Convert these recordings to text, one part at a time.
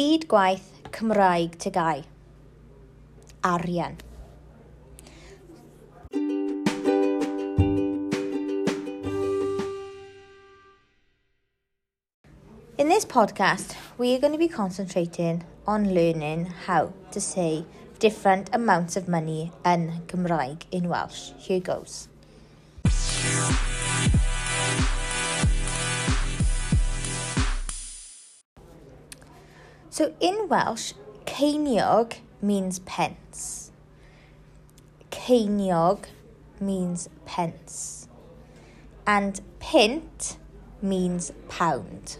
byd gwaith Cymraeg TGAU. Arian. In this podcast, we are going to be concentrating on learning how to say different amounts of money in Cymraeg in Welsh. Here goes. So in Welsh, ceiniog means pence. Ceiniog means pence. And pint means pound.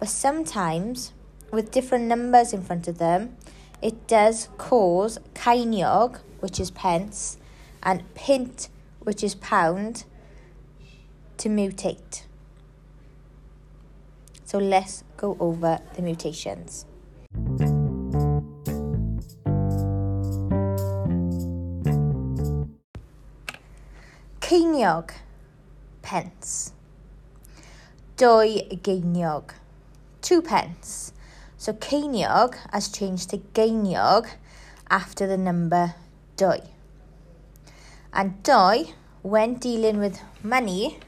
But sometimes, with different numbers in front of them, it does cause ceiniog, which is pence, and pint, which is pound, to mutate. So let's go over the mutations. Ceiniog, pence. Dwy geiniog, two pence. So ceiniog has changed to geiniog after the number dwy. And dwy, when dealing with money,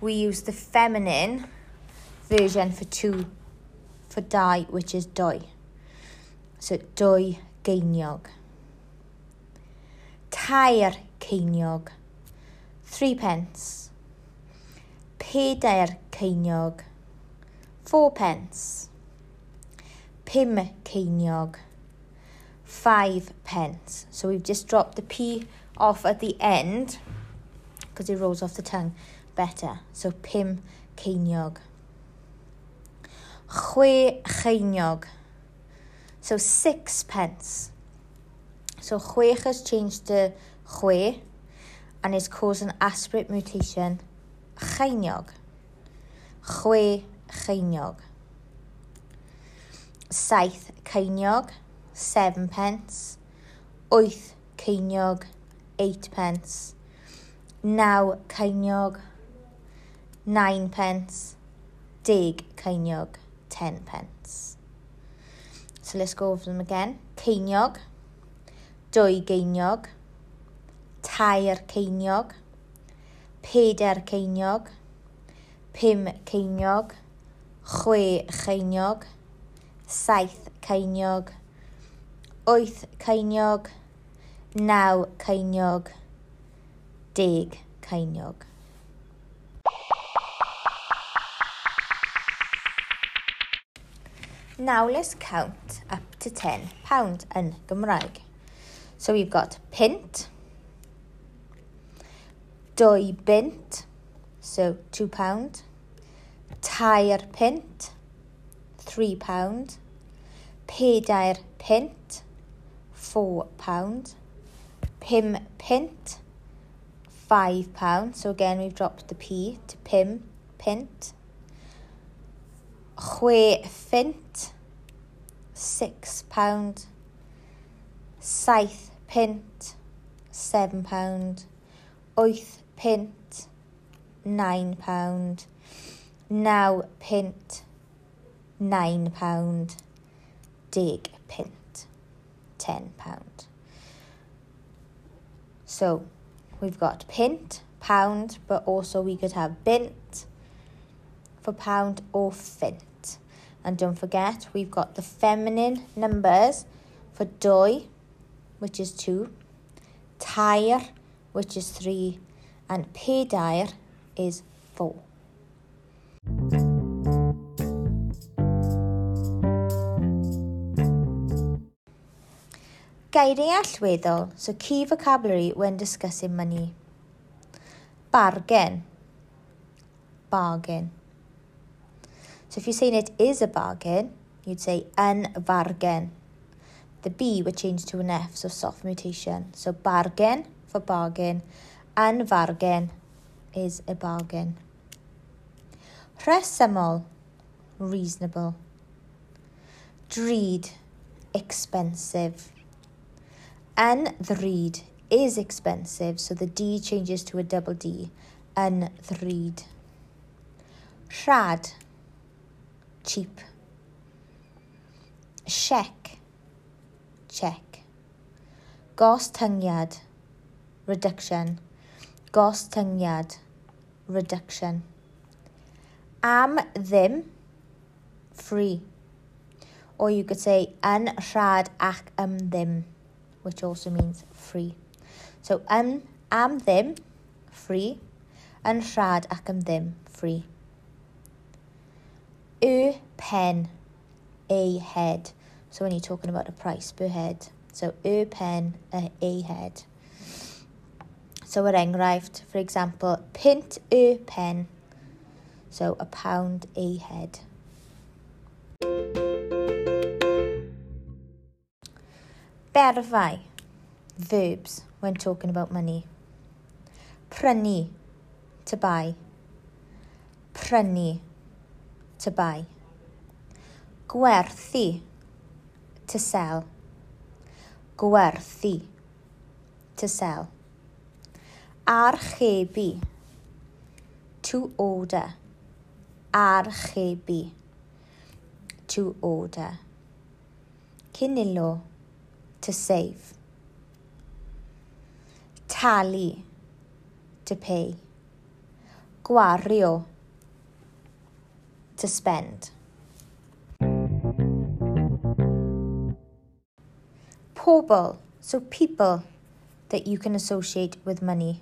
we use the feminine version for two, for dau, which is dwy. So dwy geiniog. Tair ceiniog. Three pence. Pedair ceiniog. Four pence. Pim ceiniog. Five pence. So we've just dropped the P off at the end because it rolls off the tongue better. So pim ceiniog chwe cheiniog. So six pence. So chwech has changed to chwe and is caused an aspirate mutation cheiniog. Chwe cheiniog. Saith ceiniog, seven pence. Wyth ceiniog, eight pence. Naw ceiniog, nine pence. Deg ceiniog. 10 pence. So let's go over them again. Ceiniog, dwy geiniog, tair ceiniog, peder ceiniog, pum ceiniog, chwe cheiniog, saith ceiniog, wyth ceiniog, naw ceiniog, deg ceiniog. Now let's count up to 10 pound yn Gymraeg. So we've got pint, dwy bint, so two pound, tair pint, three pound, pedair pint, four pound, pim pint, five pound. So again, we've dropped the P to pim, pint. Chwe ffint, six pound. Saith pint, seven pound. Wyth pint, nine pound. Now pint, nine pound. Dig pint, ten pound. So we've got pint, pound, but also we could have bint for pound or fint. And don't forget, we've got the feminine numbers for dwy, which is two, tair, which is three, and pedair is four. Geiriau allweddol, so key vocabulary when discussing money. Bargain. Bargain. So if you're saying it is a bargain, you'd say yn bargain. The B would change to an F, so soft mutation. So bargain for bargain. Yn bargain is a bargain. Rhesymol, reasonable. Dreed, expensive. Yn ddryd is expensive, so the D changes to a double D. Yn ddryd. Rhad, cheap. Siec, check. Gostyngiad, reduction. Gostyngiad, reduction. Am ddim, free. Or you could say yn rhad ac am ddim, which also means free. So am, am ddim, free. Yn rhad ac am ddim, free. Y pen, a head. So when you're talking about a price per head. So y pen, a, a head. So yr enghraifft, for example, pint y pen. So a pound a head. Berfau, verbs when talking about money. Prynu, to buy. Prynu, to buy. Gwerthu, to sell. Gwerthu, to sell. Archebu, to order. Archebu, to order. Cynilo, to save. Talu, to pay. Gwario, to spend. Pobl, so people that you can associate with money.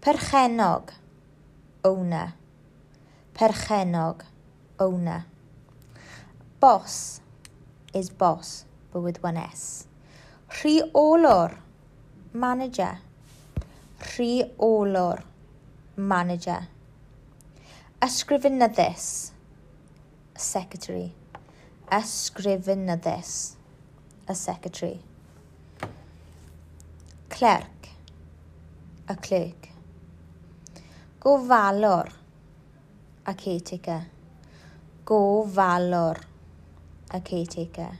Perchenog, owner. Perchenog, owner. Boss is boss, but with one S. Rheolwr, manager. Rheolwr, manager. Ysgrifenyddus. A secretary. Ysgrifenyddus. A secretary. Clerc. A clerk. Gofalwr. A caretaker. Gofalwr. A caretaker.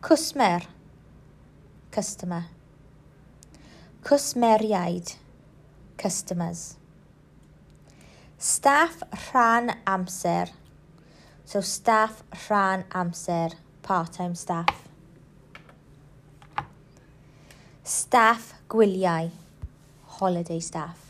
Cwsmer. Customer. Cwsmeriaid. Customers. Staff rhan amser. So staff rhan amser, part-time staff. Staff gwyliau, holiday staff.